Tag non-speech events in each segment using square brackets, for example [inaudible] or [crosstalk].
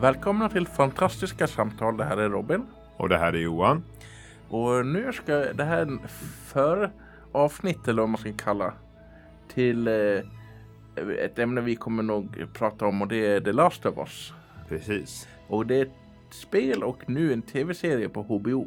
Välkomna till Fantastiska samtal. Det här är Robin. Och det här är Johan. Och nu ska det här är för avsnitt eller vad man ska kalla till eh, ett ämne vi kommer nog prata om och det är The Last of Us. Precis. Och det är ett spel och nu en tv-serie på HBO.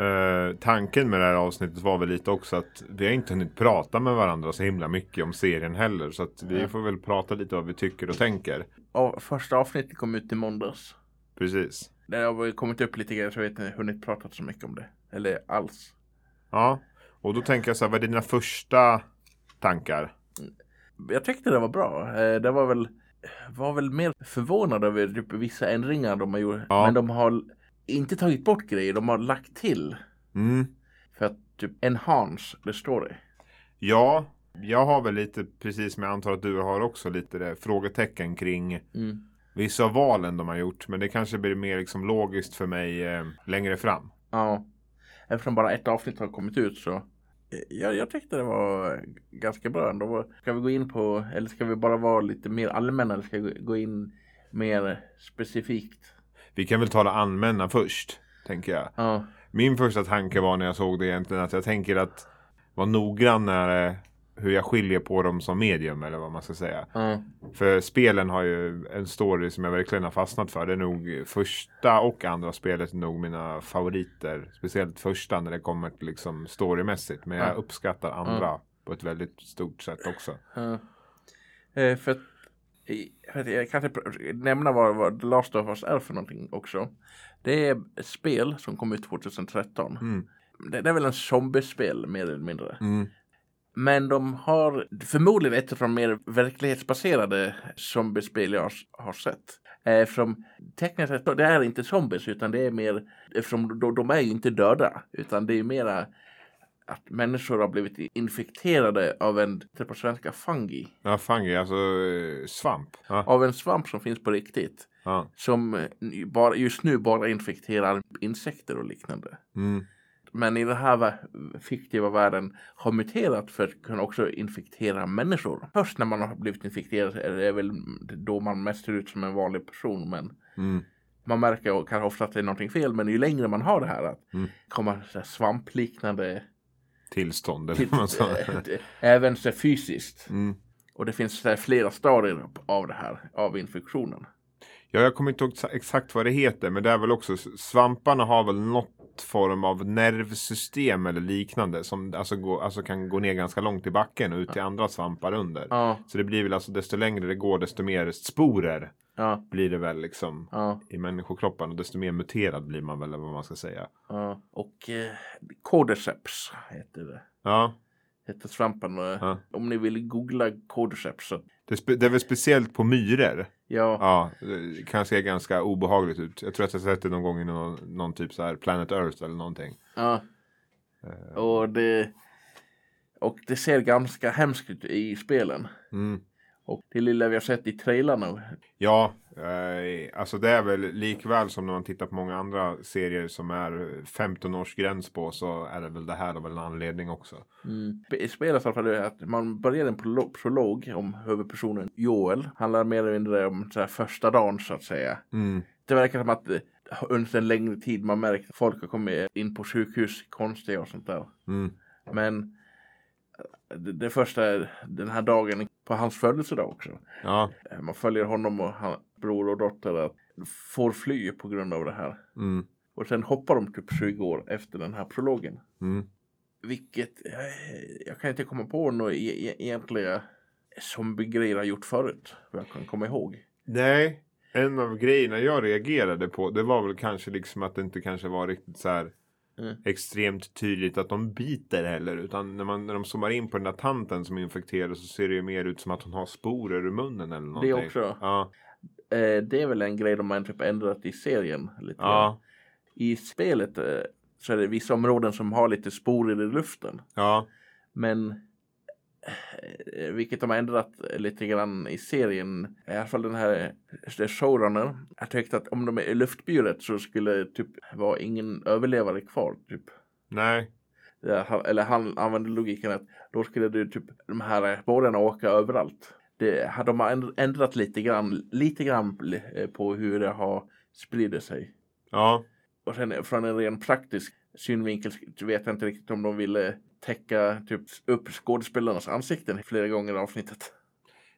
Eh, tanken med det här avsnittet var väl lite också att vi har inte hunnit prata med varandra så himla mycket om serien heller. Så att vi Ja. får väl prata lite vad vi tycker och tänker. Och första avsnittet kom ut i måndags. Precis. Det har kommit upp lite grejer så jag vet inte hunnit prata så mycket om det. Eller alls. Ja, och då tänker jag så här, vad är dina första tankar? Jag tyckte det var bra. Eh, Det var väl, var väl mer förvånad över typ vissa ändringar de har gjort. Ja. Men de har inte tagit bort grejer, de har lagt till. Mm. För att typ enhance the story. Ja, jag har väl lite, precis som jag antar att du har också, lite det, frågetecken kring Mm. vissa av valen de har gjort. Men det kanske blir mer liksom logiskt för mig eh, längre fram. Ja. Eftersom bara ett avsnitt har kommit ut så. eh, Jag, jag tyckte det var ganska bra ändå. Ska vi gå in på, eller ska vi bara vara lite mer allmänna eller ska vi gå in mer specifikt? Vi kan väl ta det allmänna först, tänker jag. Ja. Min första tanke var när jag såg det egentligen att jag tänker att vara noggrann när eh, hur jag skiljer på dem som medium eller vad man ska säga. Ja. För spelen har ju en story som jag verkligen har fastnat för. Det är nog första och andra spelet är nog mina favoriter. Speciellt första när det kommer till liksom storymässigt. Men jag Ja. uppskattar andra på ett väldigt stort sätt också. Eh, för att jag kan inte pr- nämna vad, vad Last of Us är för någonting också. Det är ett spel som kom ut 2013. Mm. Det, det är väl en zombiespel mer eller mindre. Mm. Men de har förmodligen ett av de mer verklighetsbaserade zombiespel jag har, har sett. Eh, Eftersom tekniskt sett, det är inte zombies utan det är mer, eftersom de, de är ju inte döda. Utan det är mera att människor har blivit infekterade av en, det på svenska, fungi. Ja, fungi, alltså eh, svamp. Ja. Av en svamp som finns på riktigt. Ja. Som eh, bara, just nu bara infekterar insekter och liknande. Mm. Men i den här fiktiva världen har muterat för att kunna också infektera människor. Först när man har blivit infekterad är det väl då man mest ser ut som en vanlig person. Men Mm. man märker kanske ofta att det är någonting fel. Men ju längre man har det här att Mm. komma så här svampliknande Tillstånd eller äh, även så fysiskt. Mm. Och det finns flera stadier av det här, av infektionen. Ja, jag kommer inte ihåg exakt vad det heter, men det är väl också svamparna har väl något form av nervsystem eller liknande som alltså, gå, alltså kan gå ner ganska långt i backen och ut till andra svampar under. Ja, Så det blir väl alltså desto längre det går desto mer sporer ja, blir det väl liksom ja. i människokroppen och desto mer muterad blir man väl vad man ska säga. ja. Och eh, Cordyceps heter det. Ja, Heter svampen. Ja. Om ni vill googla Cordyceps så det, det är väl speciellt på myror. ja. Ja, det kan se ganska obehagligt ut. Jag tror att jag sett det någon gång i någon, någon typ så här Planet Earth eller någonting. ja. Eh, Och det och det ser ganska hemskt ut i spelen. Mm. Och det lilla vi har sett i trailarna. Ja, eh, alltså det är väl likväl som när man tittar på många andra serier som är 15 års gräns på så är det väl det här av en anledning också. Mm. I spelet i alla fall är att man börjar en prolo- prolog om huvudpersonen Joel. Handlar mer eller mindre om så första dagen så att säga. Mm. Det verkar som att eh, under en längre tid man märkt att folk har kommit in på sjukhus konstiga och sånt där. Mm. Men det, det första är den här dagen på hans födelsedag också. Ja, Eh, Man följer honom och hans bror och dotter att får fly på grund av det här. mm. Och sen hoppar de typ 20 år efter den här prologen. Mm. Vilket eh, jag kan inte komma på några e- e- egentliga zombiegrejer jag gjort förut. Vad jag kan komma ihåg. Nej, en av grejerna jag reagerade på det var väl kanske liksom att det inte kanske var riktigt så här Mm. extremt tydligt att de biter heller. Utan när, man, när de zoomar in på den där tanten som är infekterad så ser det ju mer ut som att hon har sporer i munnen eller någonting. Det också. Ja, Eh, det är väl en grej de har typ ändrat i serien. Lite ja, I spelet eh, så är det vissa områden som har lite sporer i luften. ja. Men vilket de har ändrat lite grann i serien. I alla fall den här eh, showrunner. Jag tyckte att om de är i luftburet så skulle typ vara ingen överlevare kvar. Typ. Nej. Ja, han- Eller han använde logiken att då skulle du typ de här spåren åka överallt. det, de har ändrat lite grann, lite grann eh, på hur det har spridit sig. Ja. Och sen från en ren praktisk synvinkel vet jag inte riktigt om de ville täcka typ, upp skådespelarnas ansikten flera gånger i avsnittet.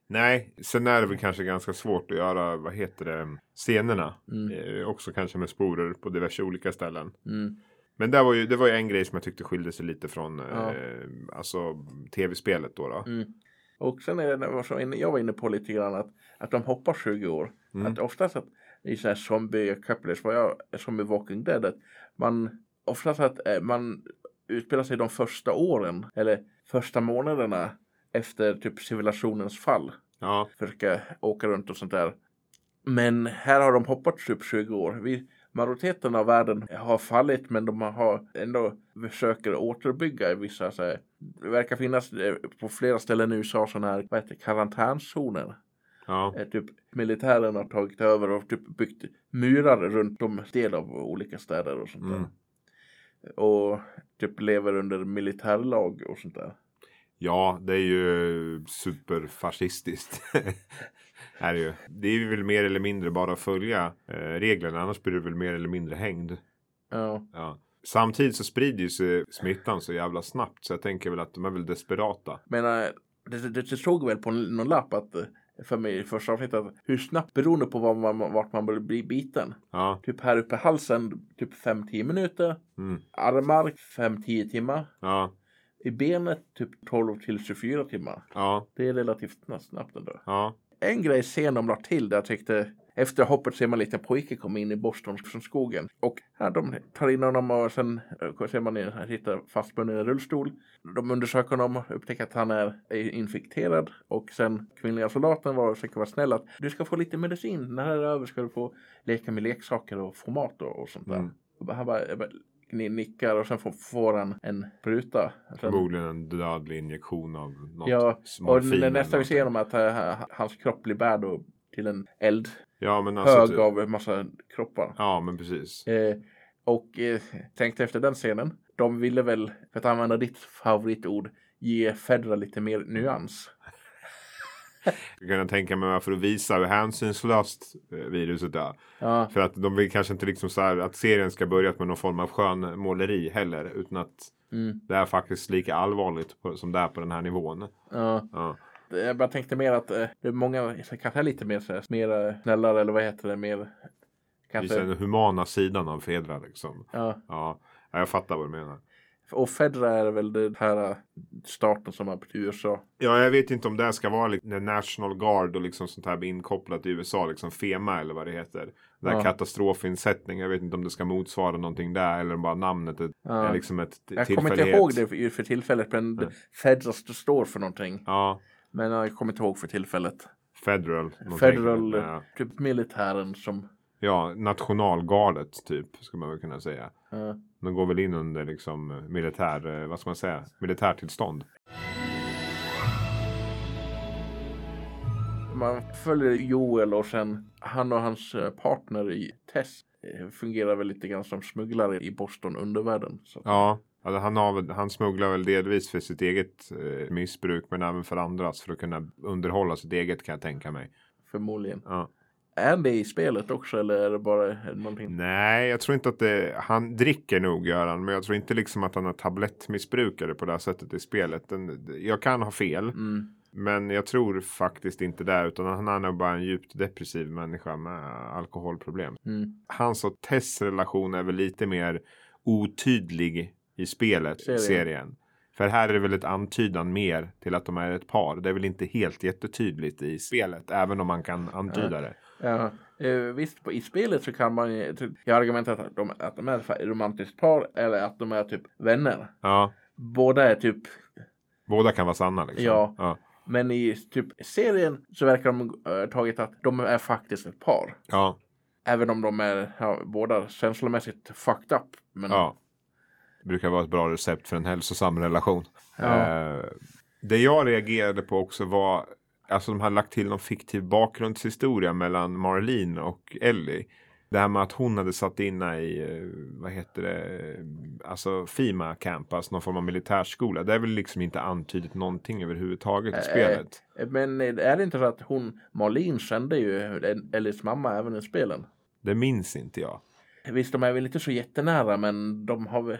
Nej, sen är det väl kanske ganska svårt att göra, vad heter det, scenerna. Mm. Eh, också kanske med sporer på diverse olika ställen. Mm. Men det var, ju, det var ju en grej som jag tyckte skilde sig lite från Ja. eh, alltså tv-spelet då. då. Mm. Och sen är det som jag var inne på lite grann att, att de hoppar 20 år. Mm. Att oftast att i så här zombie couplers, vad jag som i Walking Dead, att man oftast att eh, man utspelar sig de första åren eller första månaderna efter typ civilisationens fall. Ja, Försöka åka runt och sånt där. Men här har de hoppat typ 20 år. Vi, majoriteten av världen har fallit men de har ändå försöker återbygga vissa så här, det verkar finnas eh, på flera ställen i USA sådana här vad heter, karantänszoner. ja, Eh, Typ militären har tagit över och typ byggt murar runt om del av olika städer och sånt där. Mm. Och typ lever under militärlag och sånt där. ja, det är ju superfascistiskt. [laughs] är det, ju. det är väl mer eller mindre bara att följa eh, reglerna, annars blir du väl mer eller mindre hängd. Ja, Ja. Samtidigt så sprider ju sig smittan så jävla snabbt så jag tänker väl att de är väl desperata. men eh, det, det, det stod väl på någon lapp att eh, för mig i första avsnittet hur snabbt beroende på var man, vart man blir biten. Ja, Typ här uppe i halsen typ 5-10 minuter. mm. Armar 5-10 timmar. ja, I benet typ 12 till 24 timmar. ja, Det är relativt snabbt ändå. ja, En grej sen de la till där jag tyckte efter hoppet ser man lite pojke komma in i Boston från skogen. Och här de tar in honom och sen eh, ser man han sitter fastbunden i en rullstol. De undersöker honom och upptäcker att han är infekterad. Och sen kvinnliga soldaten var försöker vara snäll att du ska få lite medicin. När det är över ska du få leka med leksaker och få mat och, och sånt där. Mm. Och Han bara, nickar och sen får, får han en spruta. Sen, förmodligen en dödlig injektion av något Ja, och nästa vi ser honom att uh, hans kropp blir bärd till en eld Ja, men alltså, hög typ- av en massa kroppar. Ja, men precis. Eh, och eh, tänkte efter den scenen, de ville väl, för att använda ditt favoritord, ge Fedra lite mer nyans. Jag kan tänka mig för att visa hur hänsynslöst eh, viruset är. Ja, För att de vill kanske inte liksom så här att serien ska börja med någon form av skön måleri heller. Utan att mm, det är faktiskt lika allvarligt på, som det är på den här nivån. ja. Ja, Jag bara tänkte mer att eh, många kanske är lite mer, så här, mer eh, snällare eller vad heter det, mer kanske. den humana sidan av Fedra liksom. Ja. Ja, ja, jag fattar vad du menar. Och Fedra är väl den här eh, staten som har på USA. Ja, jag vet inte om det ska vara liksom, National Guard och liksom sånt här inkopplat i USA, liksom FEMA eller vad det heter. Den här Ja. katastrofinsättning, jag vet inte om det ska motsvara någonting där eller om bara namnet är, Ja. är liksom ett Jag kommer inte ihåg det för, för tillfället, men. Fedra står för någonting. Ja, Men jag kommer inte ihåg för tillfället. Federal. Federal, Ja. typ militären som... ja, nationalgardet typ, skulle man väl kunna säga. ja. De går väl in under liksom militär, eh, vad ska man säga, militärtillstånd. Man följer Joel och sen han och hans eh, partner i Tess eh, fungerar väl lite grann som smugglare i Boston undervärlden. Så. Ja, alltså han, har, han smugglar väl delvis för sitt eget eh, missbruk men även för andras för att kunna underhålla sitt eget kan jag tänka mig. Förmodligen. Ja. Är det i spelet också eller är det bara någonting? Nej, jag tror inte att det, han dricker nog gör han, men jag tror inte liksom att han är tablettmissbrukare på det här sättet i spelet. Den, jag kan ha fel, Mm. men jag tror faktiskt inte det, utan han är nog bara en djupt depressiv människa med alkoholproblem. Mm. Hans och Tess relation är väl lite mer otydlig i spelet, Serien. serien. För här är det väl ett antydan mer till att de är ett par. Det är väl inte helt jättetydligt i spelet, även om man kan antyda det. Ja. Eh, visst, på, i spelet så kan man ju... typ- Jag har argumenterat att de, att de är ett romantiskt par eller att de är typ vänner. Ja, Båda är typ båda kan vara sanna liksom. Ja. ja. Men i typ serien så verkar de uh, tagit att de är faktiskt ett par. ja. Även om de är ja, båda känslomässigt fucked up. Men Ja. Brukar vara ett bra recept för en hälsosam relation. Ja. Eh, det jag reagerade på också var Alltså de hade lagt till någon fiktiv bakgrundshistoria mellan Marlene och Ellie. det här med att hon hade satt in i, eh, vad heter det, alltså FIMA camp, alltså någon form av militärskola. Det är väl liksom inte antydigt någonting överhuvudtaget i Eh, spelet. Men är det inte så att hon, Marlene kände ju Ellis mamma även i spelen? Det minns inte jag. Visst, de är väl inte så jättenära, men de har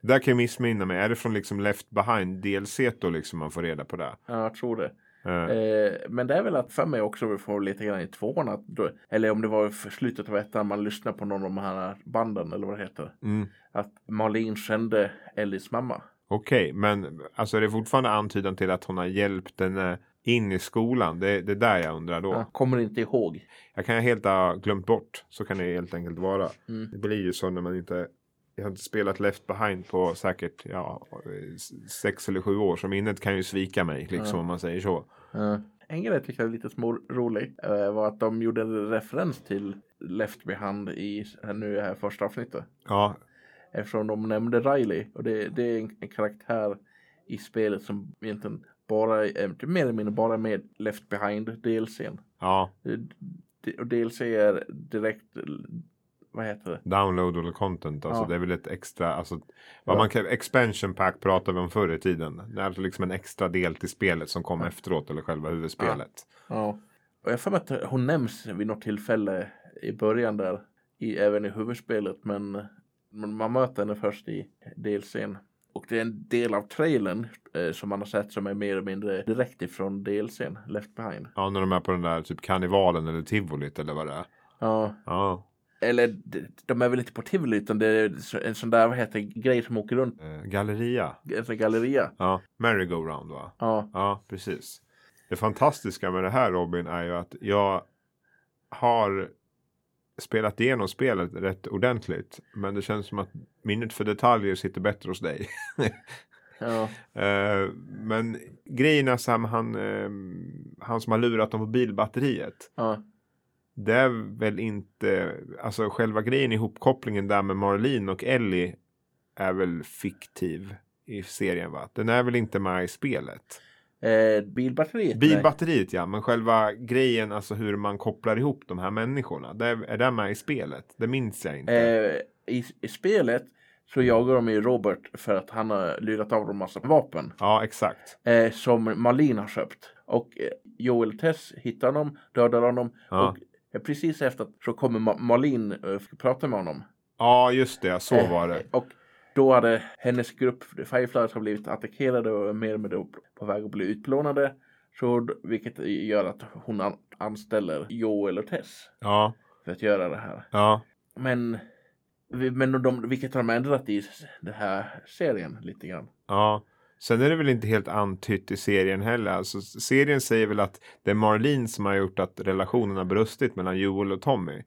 där kan jag missminna mig. Är det från liksom Left Behind DLC då liksom man får reda på det? Ja, jag tror det. Eh, Eh, men det är väl att för mig också vi får lite grann i tvåan att eller om det var för slutet av ettan man lyssnar på någon av de här banden eller vad det heter. mm. Att Marlene kände Ellis mamma. Okej, men alltså är det fortfarande antydan till att hon har hjälpt henne in i skolan? Det, det är där jag undrar då. Jag kommer inte ihåg. Jag kan helt ha glömt bort. Så kan det helt enkelt vara. Mm. Det blir ju så när man inte jag har inte spelat Left Behind på säkert ja, sex eller sju år. Så minnet kan ju svika mig liksom Ja. om man säger så. Ja. En grej jag är lite små rolig eh, var att de gjorde en referens till Left Behind i nu här första avsnittet. Ja, Eftersom de nämnde Riley och det, det är en, en karaktär i spelet som egentligen bara är typ mer eller mindre bara med Left Behind DLCn. ja, D- Och DLC är direkt, vad heter det? downloadable content. Alltså Ja. det är väl ett extra, alltså vad Ja. man kan, expansion pack pratade vi om förr i tiden. Det är alltså liksom en extra del till spelet som kom Ja. efteråt eller själva huvudspelet. Ja. Och jag mig att hon nämns vid något tillfälle i början där, i, även i huvudspelet, men men man möter henne först i DLCn. Och det är en del av trailern eh, som man har sett som är mer eller mindre direkt ifrån DLCn, Left Behind. Ja, när de är på den där typ karnevalen eller tivolit eller vad det är. Ja, Ja, eller de, är väl inte på tivoli utan det är en sån där, vad heter grej som åker runt, eh, galleria. en sån galleria. Ja, merry-go-round va? Ja, Ja, precis. Det fantastiska med det här Robin är ju att jag har spelat igenom spelet rätt ordentligt. Men det känns som att minnet för detaljer sitter bättre hos dig. [laughs] ja, Eh, men grejen är med han, eh, han som har lurat dem på bilbatteriet. ja, Det är väl inte, alltså själva grejen ihopkopplingen där med Marlene och Ellie är väl fiktiv i serien va? Den är väl inte med i spelet? Eh, bilbatteriet. nej. Bilbatteriet ja, men själva grejen, alltså hur man kopplar ihop de här människorna. Det är, är det med i spelet? Det minns jag inte. Eh, i, I spelet så jagar de ju Robert för att han har lurat av dem massa vapen. Ja, exakt. Eh, som Marlene har köpt. Och eh, Joel Tess hittar honom, dödar honom. Ja. Och eh, precis efter så kommer Ma- Marlene eh, och prata med honom. Ja, just det. Så var det. Och då hade hennes grupp Fireflies har blivit attackerade och mer med då på väg att bli utplånade. Så, vilket gör att hon an- anställer Joel och Tess Ja, för att göra det här. ja. Men, men de, vilket har de ändrat i den här serien lite grann. Ja. Sen är det väl inte helt antytt i serien heller. Alltså, serien säger väl att det är Marlene som har gjort att relationen har brustit mellan Joel och Tommy.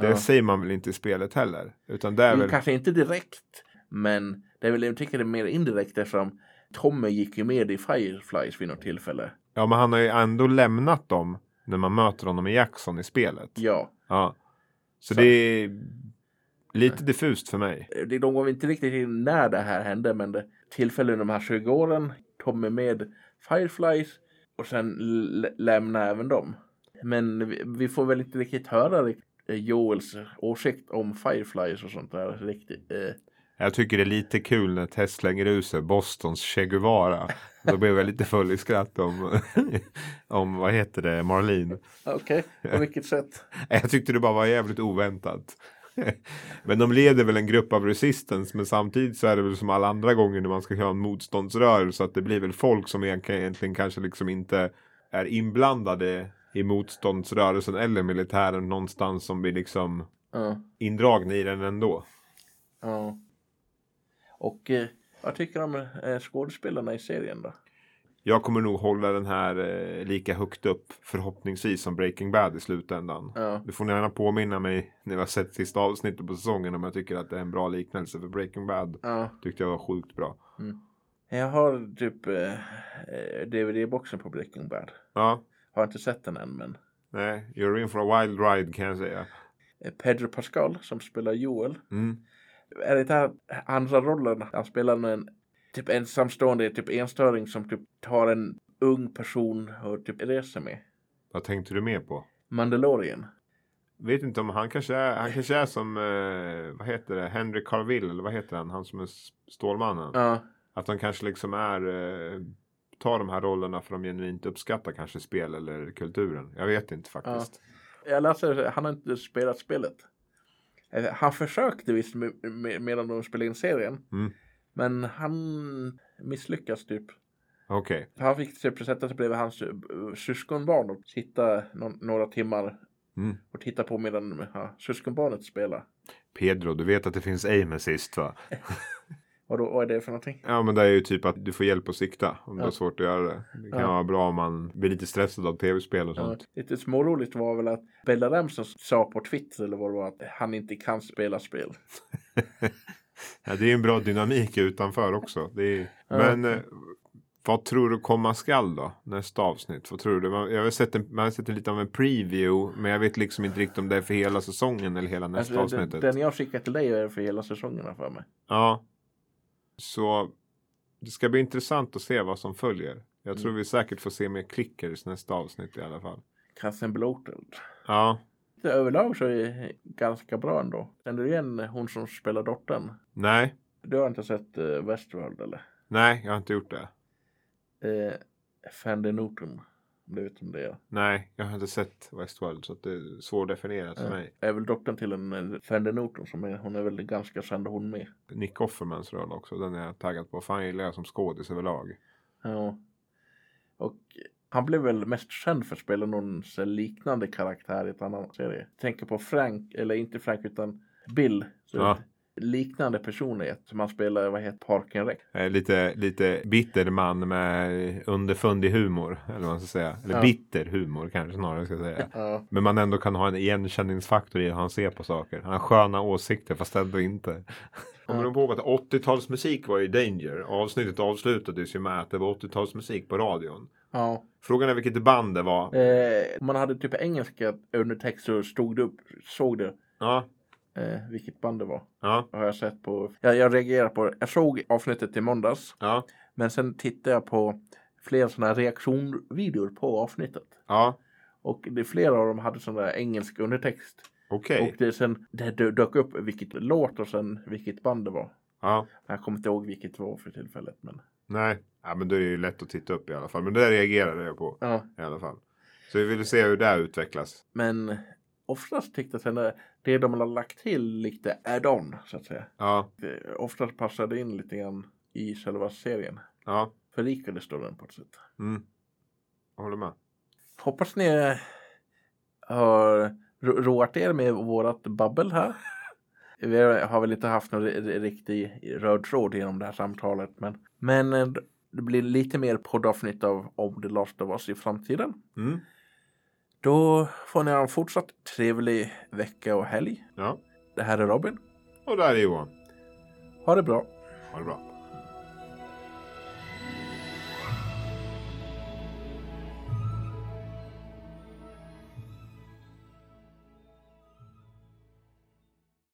Det Ja. säger man väl inte i spelet heller. Utan det är Mm, väl... Kanske inte direkt, men det är väl, jag tycker det är mer indirekt eftersom Tommy gick ju med i Fireflies vid något tillfälle. Ja, men han har ju ändå lämnat dem när man möter honom i Jackson i spelet. Ja, Ja. Så, Så- det är lite diffust för mig. det- de går inte riktigt in när det här hände, men det tillfälle under de här 20 åren, Tommy med Fireflies och sen lämna även dem. Men vi, vi får väl inte riktigt höra eh, Joels åsikt om Fireflies och sånt där riktigt. Eh, Jag tycker det är lite kul när Tess slänger sig Bostons Che Guevara. Då blev jag lite full i skratt om, [laughs] om vad heter det, Marlene. Okej, på vilket sätt? [laughs] Jag tyckte det bara var jävligt oväntat. [laughs] Men de leder väl en grupp av resistance men samtidigt så är det väl som alla andra gånger när man ska ha en motståndsrörelse att det blir väl folk som egentligen, kanske liksom inte är inblandade i motståndsrörelsen eller militären någonstans som blir liksom Ja. indragna i den ändå. Ja. Och eh, vad tycker du om eh, skådespelarna i serien då? Jag kommer nog hålla den här eh, lika högt upp förhoppningsvis som Breaking Bad i slutändan. Ja. Du får gärna påminna mig när vi har sett sista avsnittet på säsongen om jag tycker att det är en bra liknelse för Breaking Bad. Ja. Tyckte jag var sjukt bra. Jag har typ eh, eh, DVD-boxen på Breaking Bad. Ja, Har inte sett den än men. nej, you're in for a wild ride kan jag säga. Eh, Pedro Pascal som spelar Joel. Mm. Är det här andra rollen? Han spelar en typ ensamstående, typ enstöring som typ tar en ung person och typ reser med. Vad tänkte du mer på? Mandalorian. Vet inte om han kanske är, han kanske är som, eh, vad heter det, Henry Carville, eller vad heter han, han som är Stålmannen. Ja, Att de kanske liksom är, eh, tar de här rollerna för de genuint uppskattar kanske spel eller kulturen. Jag vet inte faktiskt. jag läser, han har inte spelat spelet. Han försökte visst med, med, medan de spelade in serien. Mm. Men han misslyckas typ. Okej, Han fick typ sätta sig bredvid hans eh, syskonbarn och sitta någon, några timmar Mm. och titta på medan ja, syskonbarnet spelar. Pedro, du vet att det finns aim assist va? [laughs] Då, vad är det för någonting? Ja men det är ju typ att du får hjälp att sikta om du Ja. har svårt att göra det. Det kan Ja. vara bra om man blir lite stressad av tv-spel och Ja, sånt. lite småroligt var väl att Bella Ramsey sa på Twitter eller vad det var att han inte kan spela spel. [laughs] Ja, det är en bra dynamik utanför också. Är... Ja. Men eh, vad tror du komma skall då? Nästa avsnitt. Vad tror du? Man, jag har sett, en, man har sett en lite av en preview. Men jag vet liksom inte riktigt om det är för hela säsongen eller hela nästa Alltså, den, avsnittet. den jag skickade till dig är för hela säsongerna för mig. Ja. Så det ska bli intressant att se vad som följer. Jag tror Mm. vi säkert får se mer clickers nästa avsnitt i alla fall. Kassen Bloated. Ja. Det överlag så är det ganska bra ändå. Känner du igen hon som spelar dottern? Nej. Du har inte sett uh, Westworld eller? Nej, jag har inte gjort det. Uh, Fandy Newton. Vet om det. Nej, jag har inte sett Westworld så det är svårdefinierat för Ja. mig. Är väl dottern till en Fandy Newton som är, hon är väl ganska känd hon med. Nick Offermans roll också, den är jag taggad på. Fan gillar jag som skådis överlag. Ja. Och han blev väl mest känd för att spela någon liknande karaktär i ett annan serie. Tänker på Frank, eller inte Frank utan Bill. Så Ja. Liknande personlighet som han spelar, vad heter Parken Rec. Eh, lite, lite bitter man med underfundig humor. Eller vad man ska säga. Eller Ja. bitter humor kanske snarare ska säga. Ja. Men man ändå kan ha en igenkänningsfaktor i hur han ser på saker. Han har sköna åsikter fast ändå inte. Kommer du ihåg att 80-talsmusik var i Danger? Avsnittet avslutades ju med att det var 80-talsmusik på radion. ja. Frågan är vilket band det var. Eh, man hade typ engelska undertext så stod upp, såg det Ja, eh, vilket band det var. ja, Har jag sett på. Jag, jag reagerar på det. Jag såg avsnittet i måndags. ja, Men sen tittade jag på flera sådana reaktionvideor på avsnittet. ja. Och det, flera av dem hade sån där engelsk undertext. Okej. Och det sen det dö- dök upp vilket låt och sen vilket band det var. Ja. Jag kommer inte ihåg vilket det var för tillfället. Men Nej, ja, men då är det ju lätt att titta upp i alla fall. Men det där reagerade jag på ja. i alla fall. Så vi vill se hur det utvecklas. Men oftast tyckte jag sen det- det de har lagt till lite add-on så att säga. Ja, Det oftast passade in lite grann i själva serien. ja, Förlikade storyn på ett sätt. mm. Jag håller med. Hoppas ni har ro- roat er med vårat babbel här. Vi har väl inte haft någon ri- riktig röd tråd genom det här samtalet. Men, men eh, det blir lite mer poddavsnitt av Om The Last of Us i framtiden. Mm. Då får ni ha en fortsatt trevlig vecka och helg. Ja, Det här är Robin. och där är Johan. Ha det bra. Ha det bra.